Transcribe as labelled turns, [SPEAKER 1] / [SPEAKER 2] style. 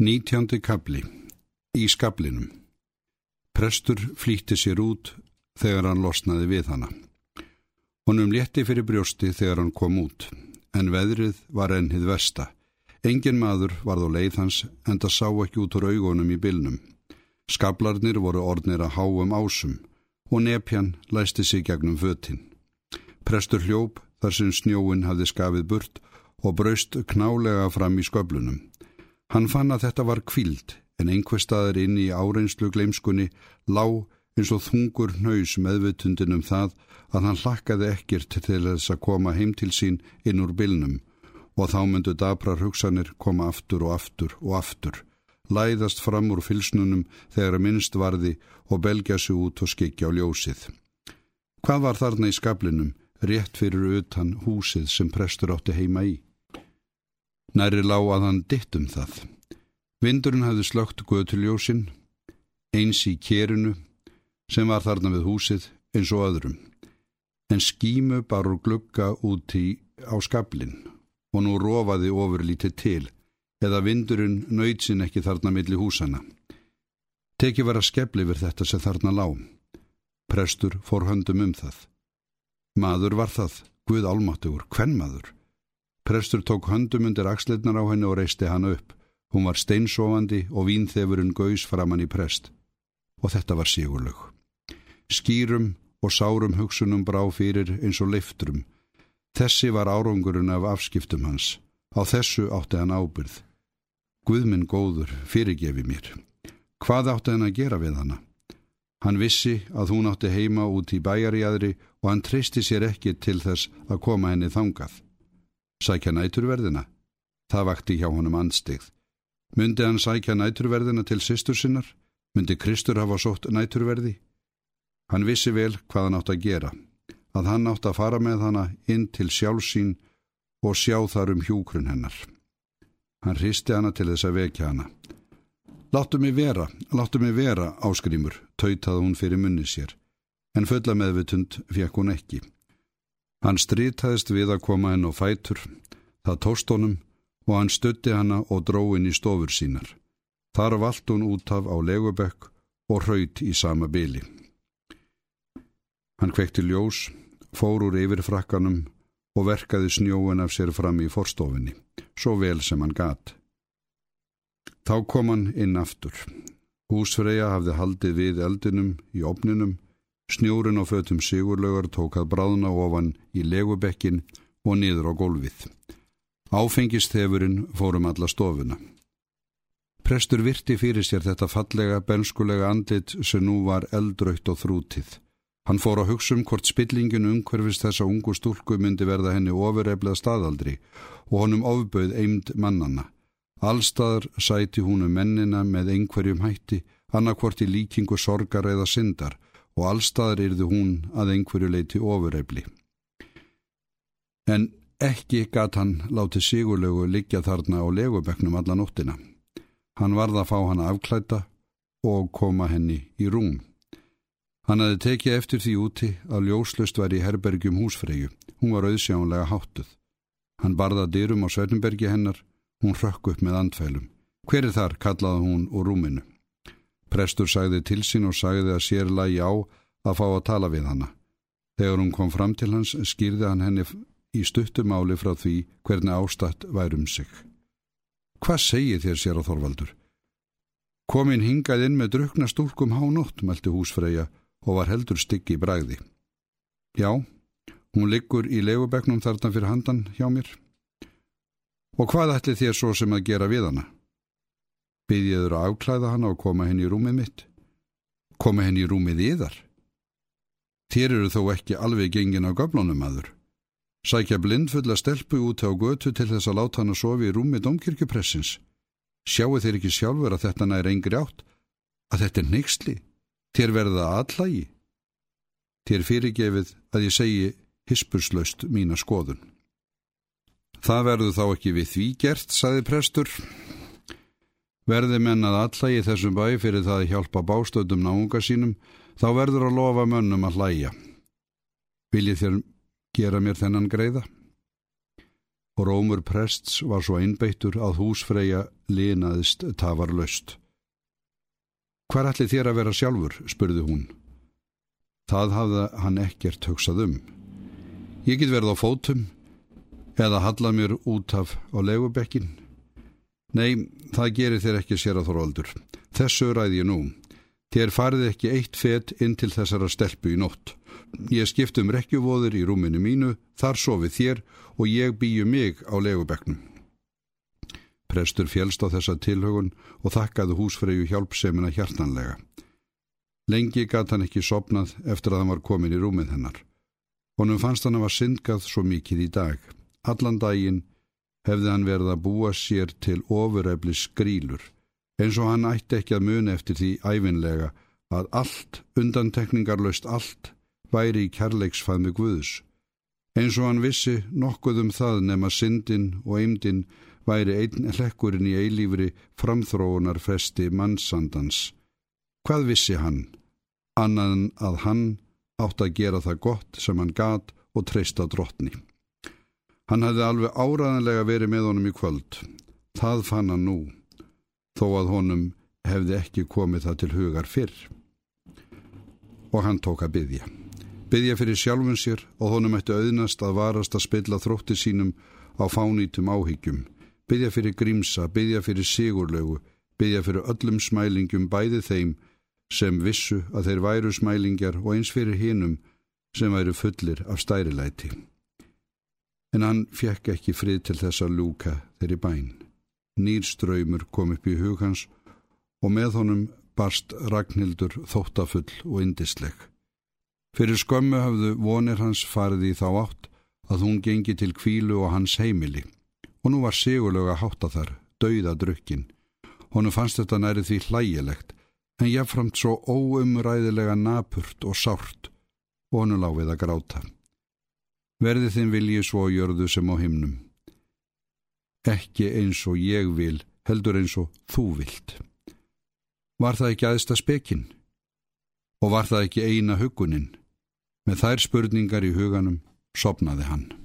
[SPEAKER 1] Nítjándi kabli Í skablinum Prestur flýtti sér út þegar hann losnaði við hana. Honum létti fyrir brjósti þegar hann kom út, en veðrið var ennið versta. Engin maður varð á leið hans en það sá ekki út úr augunum í bylnum. Skablarnir voru ornir að háum ásum og nepjan læsti sig gegnum fötinn. Prestur hljóp þar sem snjóin hafði skafið burt og braust knálega fram í sköblunum. Hann fann að þetta var kvíld en einhver staðar inn í áreinslu gleimskunni lág eins og þungur nöys meðvutundin um það að hann hlakkaði ekkert til þess að koma heim til sín inn úr bylnum og þá myndu dabrar hugsanir koma aftur og aftur og aftur, læðast fram úr fylsnunum þegar minnst varði og belgja sig út og skikja á ljósið. Hvað var þarna í skablinum, rétt fyrir utan húsið sem prestur átti heima í? Næri lág að hann ditt um það. Vindurinn hafði slögt götuljósinn, eins í kérinu sem var þarna við húsið eins og öðrum. En skímu bara úr glugga úti á skablin og nú rofaði ofurlítið til eða vindurinn nöyt sinn ekki þarna milli húsana. Teki var að skebli við þetta sem þarna lág. Prestur fór höndum um það. Maður var það, Guð álmáttugur, hvern maður? Prestur tók höndum undir axleitnar á henni og reisti hann upp. Hún var steinsofandi og vínþefurinn gaus framann í prest. Og þetta var sigurlög. Skýrum og sárum hugsunum brá fyrir eins og liftrum. Þessi var árangurinn af afskiptum hans. Á þessu átti hann ábyrð. Guðminn góður fyrirgefi mér. Hvað átti hann að gera við hana? Hann vissi að hún átti heima út í bæjarjæðri og hann treysti sér ekki til þess að koma henni þangað. Sækja næturverðina? Það vakti hjá honum anstigð. Myndi hann sækja næturverðina til sýstur sinnar? Myndi Kristur hafa sótt næturverði? Hann vissi vel hvað hann átt að gera. Að hann átt að fara með hana inn til sjálfsín og sjá þar um hjúkrun hennar. Hann hristi hana til þess að vekja hana. Láttu mig vera, láttu mig vera, áskrimur, tautaði hún fyrir munni sér. En fulla meðvitund fekk hún ekki. Hann strítæðist við að koma henn á fætur, það tóst honum og hann stutti hanna og dróin í stofur sínar. Þar vald hún út af á legubökk og hraut í sama byli. Hann kvekti ljós, fór úr yfir frakkanum og verkaði snjóin af sér fram í forstofinni, svo vel sem hann gat. Þá kom hann inn aftur. Húsfreyja hafði haldið við eldinum í opninum Snjúrin á fötum sigurlögar tók að bráðna ofan í legubekkin og niður á gólfið. Áfengistefurinn fórum alla stofuna. Prestur virti fyrir sér þetta fallega, benskulega andlit sem nú var eldrautt og þrútið. Hann fór að hugsa um hvort spillingin umhverfist þessa ungu stúlku myndi verða henni ofurreiflega staðaldri og honum ofböð eimd mannana. Allstaðar sæti húnu mennina með einhverjum hætti, annarkvort í líkingu sorgar eða syndar og allstaðar yrði hún að einhverju leiti ofurreifli. En ekki gatt hann látið sigurlegu liggja þarna á legubeknum alla nóttina. Hann varða að fá hann afklæta og koma henni í rúm. Hann hafi tekið eftir því úti að ljóslust var í herbergjum húsfreyju. Hún var auðsjánlega háttuð. Hann barða dyrum á Svernbergi hennar. Hún rökk upp með andfælum. Hver er þar, kallaði hún úr rúminu. Prestur sagði til sín og sagði að sér lagi á að fá að tala við hanna. Þegar hún kom fram til hans skýrði hann henni í stuttumáli frá því hvernig ástatt værum sig. Hvað segir þér sér á Þorvaldur? Komin hingað inn með drukna stúlkum hánótt, meldi húsfreyja og var heldur styggi í bræði. Já, hún liggur í legubeknum þarna fyrir handan hjá mér. Og hvað ætli þér svo sem að gera við hana? Byðiður að afklæða hana og koma henni í rúmið mitt. Koma henni í rúmið yðar. Þér eru þó ekki alveg gengin á göflónum aður. Sækja blindfulla stelpu út á götu til þess að láta hann að sofi í rúmið domkirkjupressins. Sjáu þeir ekki sjálfur að þetta nær engri átt? Að þetta er neyksli? Þér verða allægi? Þér fyrirgefið að ég segi hispurslaust mína skoðun. Það verður þá ekki við því gert, saði prestur. Verði menn að allægi þessum bæ fyrir það að hjálpa bástöldum náunga sínum, þá verður að lofa mönnum að hlæja. Viljið þér gera mér þennan greiða? og rómur prests var svo einbeittur að húsfreyja linaðist tafar löst. Hvar ætli þér að vera sjálfur, spurði hún. Það hafði hann ekkert hugsað um. Ég get verið á fótum eða halla mér út af á legubekkin. Nei, það gerir þér ekki sér að þorvaldur. Þessu ræði ég nú. Þér farið ekki eitt fett inn til þessara stelpu í nótt. Ég skiptum rekkjuvóður í rúminu mínu, þar sofið þér og ég býju mig á legubeknum. Prestur fjælst á þessa tilhögun og þakkaði húsfreyju hjálpsemina hjartanlega. Lengi gat hann ekki sopnað eftir að hann var komin í rúmið hennar. Honum fannst hann að var syndgað svo mikið í dag. Allan daginn hefði hann verið að búa sér til ofurefli skrýlur, eins og hann ætti ekki að muni eftir því æfinlega að allt, undantekningarlaust allt, væri í kærleiksfæðmi Guðs. Eins og hann vissi nokkuð um það nema syndin og eimdin væri einn hlekkurinn í eilífri framþróunar fresti mannsandans. Hvað vissi hann? Annan að hann átt að gera það gott sem hann gat og treysta drottni. Hann hefði alveg áraðanlega verið með honum í kvöld. Það fann hann nú, þó að honum hefði ekki komið það til hugar fyrr. Og hann tók að byggja byggja fyrir sjálfun sér og honum ætti auðnast að varast að spilla þrótti sínum á fánítum áhyggjum, byggja fyrir grímsa, byggja fyrir sigurlegu, byggja fyrir öllum smælingum bæði þeim sem vissu að þeir væru smælingjar og eins fyrir hinnum sem væru fullir af stærilæti. En hann fjekk ekki frið til þess að lúka þeirri bæn. Nýr ströymur kom upp í hug hans og með honum barst Ragnhildur þóttafull og indisleg. Fyrir skömmu hafðu vonir hans farið í þá átt að hún gengi til kvílu og hans heimili og nú var sigurlega hátta þar, dauða drukkin. Honu fannst þetta næri því hlægilegt en jáfnframt svo óumræðilega napurt og sárt og honu láfið að gráta. Verði þinn vilji svo jörðu sem á himnum. Ekki eins og ég vil, heldur eins og þú vilt. Var það ekki aðsta spekinn? Og var það ekki eina hugunin? Með þær spurningar í huganum sopnaði hann.